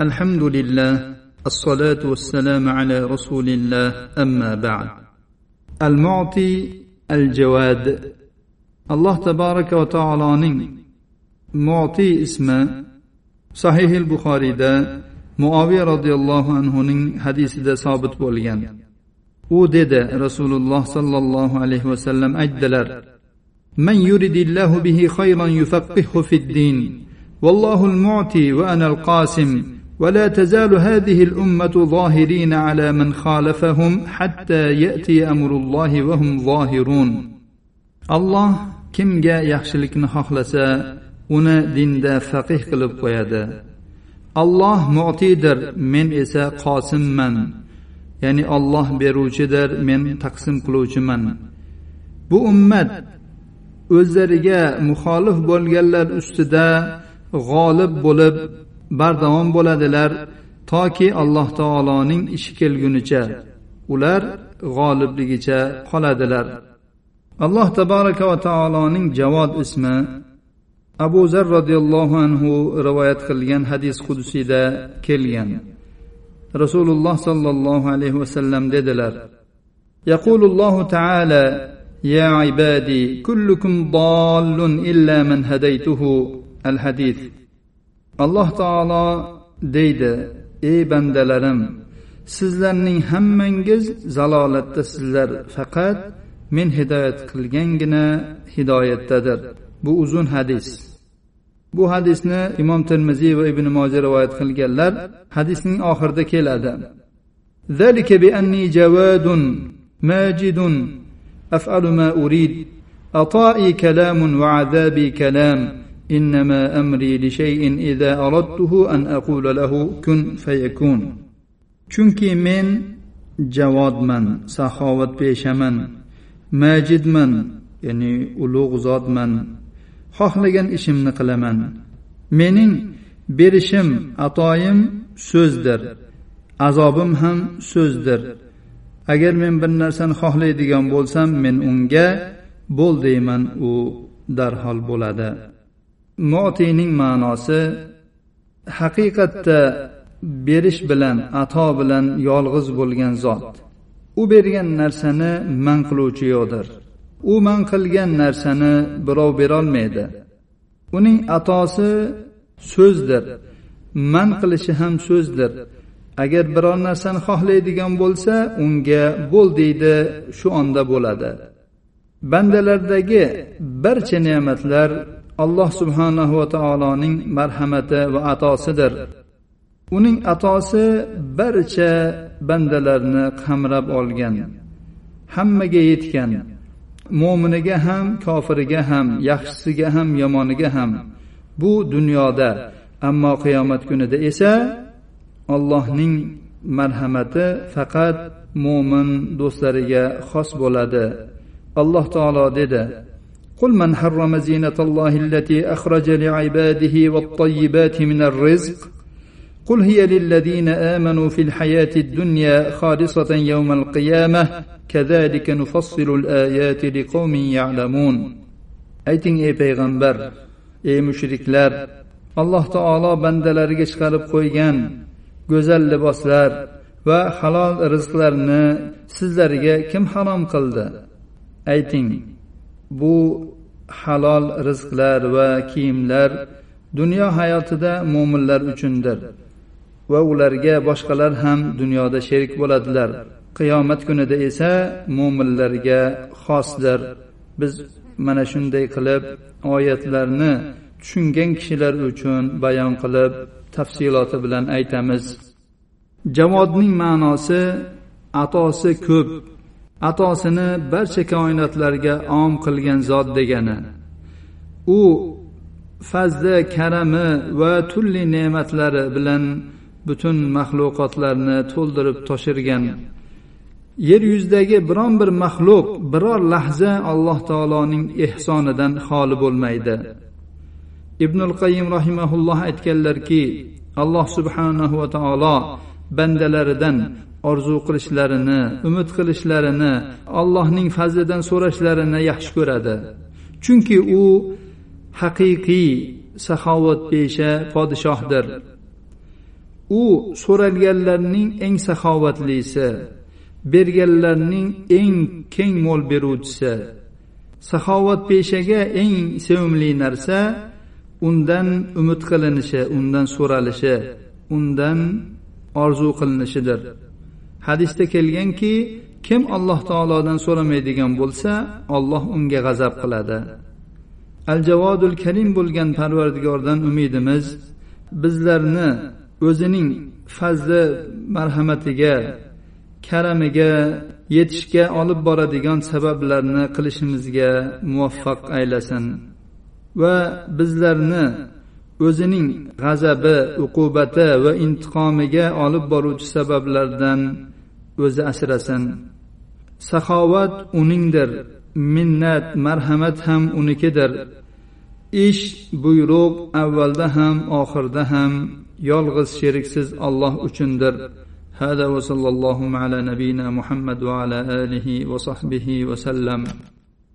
الحمد لله الصلاة والسلام على رسول الله أما بعد. المعطي الجواد. الله تبارك وتعالى معطي اسمه صحيح البخاري ده muoviya roziyallohu anhuning hadisida sobit bo'lgan u dedi rasululloh sollallohu alayhi vasallam aytdilar من يرد الله به خيرا يفقهه في الدين والله المعطي وأنا القاسم ولا تزال هذه الامه ظاهرين على من خالفهم حتى ياتي امر الله وهم ظاهرون الله kimga yaxshilikni xohlasa uni dinda faqih qilib qo'yadi alloh mu'tidir men esa qosimman ya'ni olloh beruvchidir men taqsim qiluvchiman bu ummat o'zlariga muxolif bo'lganlar ustida g'olib bo'lib bardavom bo'ladilar toki alloh taoloning ishi kelgunicha ular g'olibligicha qoladilar alloh taboraka va taoloning javod ismi abu zar roziyallohu anhu rivoyat qilgan hadis qudusiyda kelgan rasululloh sollallohu alayhi vasallam dedilar يقول الله تعالى يا عبادي كلكم ضال إلا من هديته الحديث الله تعالى deydi ey bandalarim sizlarning hammangiz zalolatdasizlar faqat men hidoyat qilgangina hidoyatdadir bu uzun hadis bu hadisni imom termiziy va ibn moja rivoyat qilganlar hadisning oxirida keladi ذلك بأني جواد ماجد أفعل ما أريد أطائي كلام وعذابي كلام إنما أمري لشيء إذا أردته أن أقول له كن فيكون chunki men javodman saxovat peshaman majidman ya'ni ulug' zotman xohlagan ishimni qilaman mening berishim atoyim so'zdir azobim ham so'zdir agar men bir narsani xohlaydigan bo'lsam men unga bo'l deyman u darhol bo'ladi motiyning ma'nosi haqiqatda berish bilan ato bilan yolg'iz bo'lgan zot. U bergan narsani man qiluvchi yo'qdir. U man qilgan narsani birov berolmaydi. Uning atosi so'zdir man qilishi ham so'zdir. Agar biror narsani xohlaydigan bo'lsa unga bo'l deydi shu onda bo'ladi. Bandalardagi barcha ne'matlar alloh subhanahu va taoloning marhamati va atosidir. Uning atosi barcha bandalarni qamrab olgan hammaga yetgan mo'miniga ham kofiriga ham yaxshisiga ham yomoniga ham. Bu dunyoda ammo qiyomat kunida esa allohning marhamati faqat mo'min do'stlariga xos bo'ladi. Alloh taolo dedi قل من حرم زينة الله التي أخرج لعباده والطيبات من الرزق قل هي للذين آمنوا في الحياة الدنيا خالصة يوم القيامة كذلك نفصل الآيات لقوم يعلمون ayting ey payg'ambar ey mushriklar alloh taolo bandalariga chiqarib qo'ygan go'zal liboslar va halol rizqlarni sizlarga kim harom qildi ayting bu halol rizqlar va kiyimlar dunyo hayotida mo'minlar uchundir va ularga boshqalar ham dunyoda sherik bo'ladilar. Qiyomat kunida esa mo'minlarga xosdir. Biz mana shunday qilib oyatlarni tushungan kishilar uchun bayon qilib tafsiloti bilan aytamiz. Javodning ma'nosi atosi ko'p atosini barcha koinotlarga om qilgan zot degani. U fazli karami va turli ne'matlari bilan butun maxluqotlarni to'ldirib toshirgan. Yer yuzidagi biron bir maxluq biror lahza alloh taoloning ehsonidan xoli bo'lmaydi. Ibnul qayim rahimaulloh aytganlarki alloh subhanahu va taolo bandalaridan orzu qilishlarini umid qilishlarini allohning fazlidan so'rashlarini yaxshi ko'radi. Chunki u haqiqiy saxovatpesha podshohdir. U so'ralganlarning eng saxovatlisi berganlarning eng keng mo'l beruvchisi. Saxovatpeshaga eng sevimli narsa undan umid qilinishi undan so'ralishi undan orzu qilinishidir. Hadisda kelganki kim alloh taolodan so'ramaydigan bo'lsa olloh unga g'azab qiladi. Al javodul karim bo'lgan parvardigordan umidimiz bizlarni o'zining fazli marhamatiga karamiga yetishga olib boradigan sabablarni qilishimizga muvaffaq aylasin va bizlarni o'zining g'azabi uqubati va intiqomiga olib boruvchi sabablardan o'zi asrasin saxovat uningdir minnat marhamat ham unikidir ish buyruq avvalda ham oxirida ham yolg'iz sheriksiz olloh uchundir هذا وصلى اللهم على نبينا محمد وعلى اله وصحبه وسلم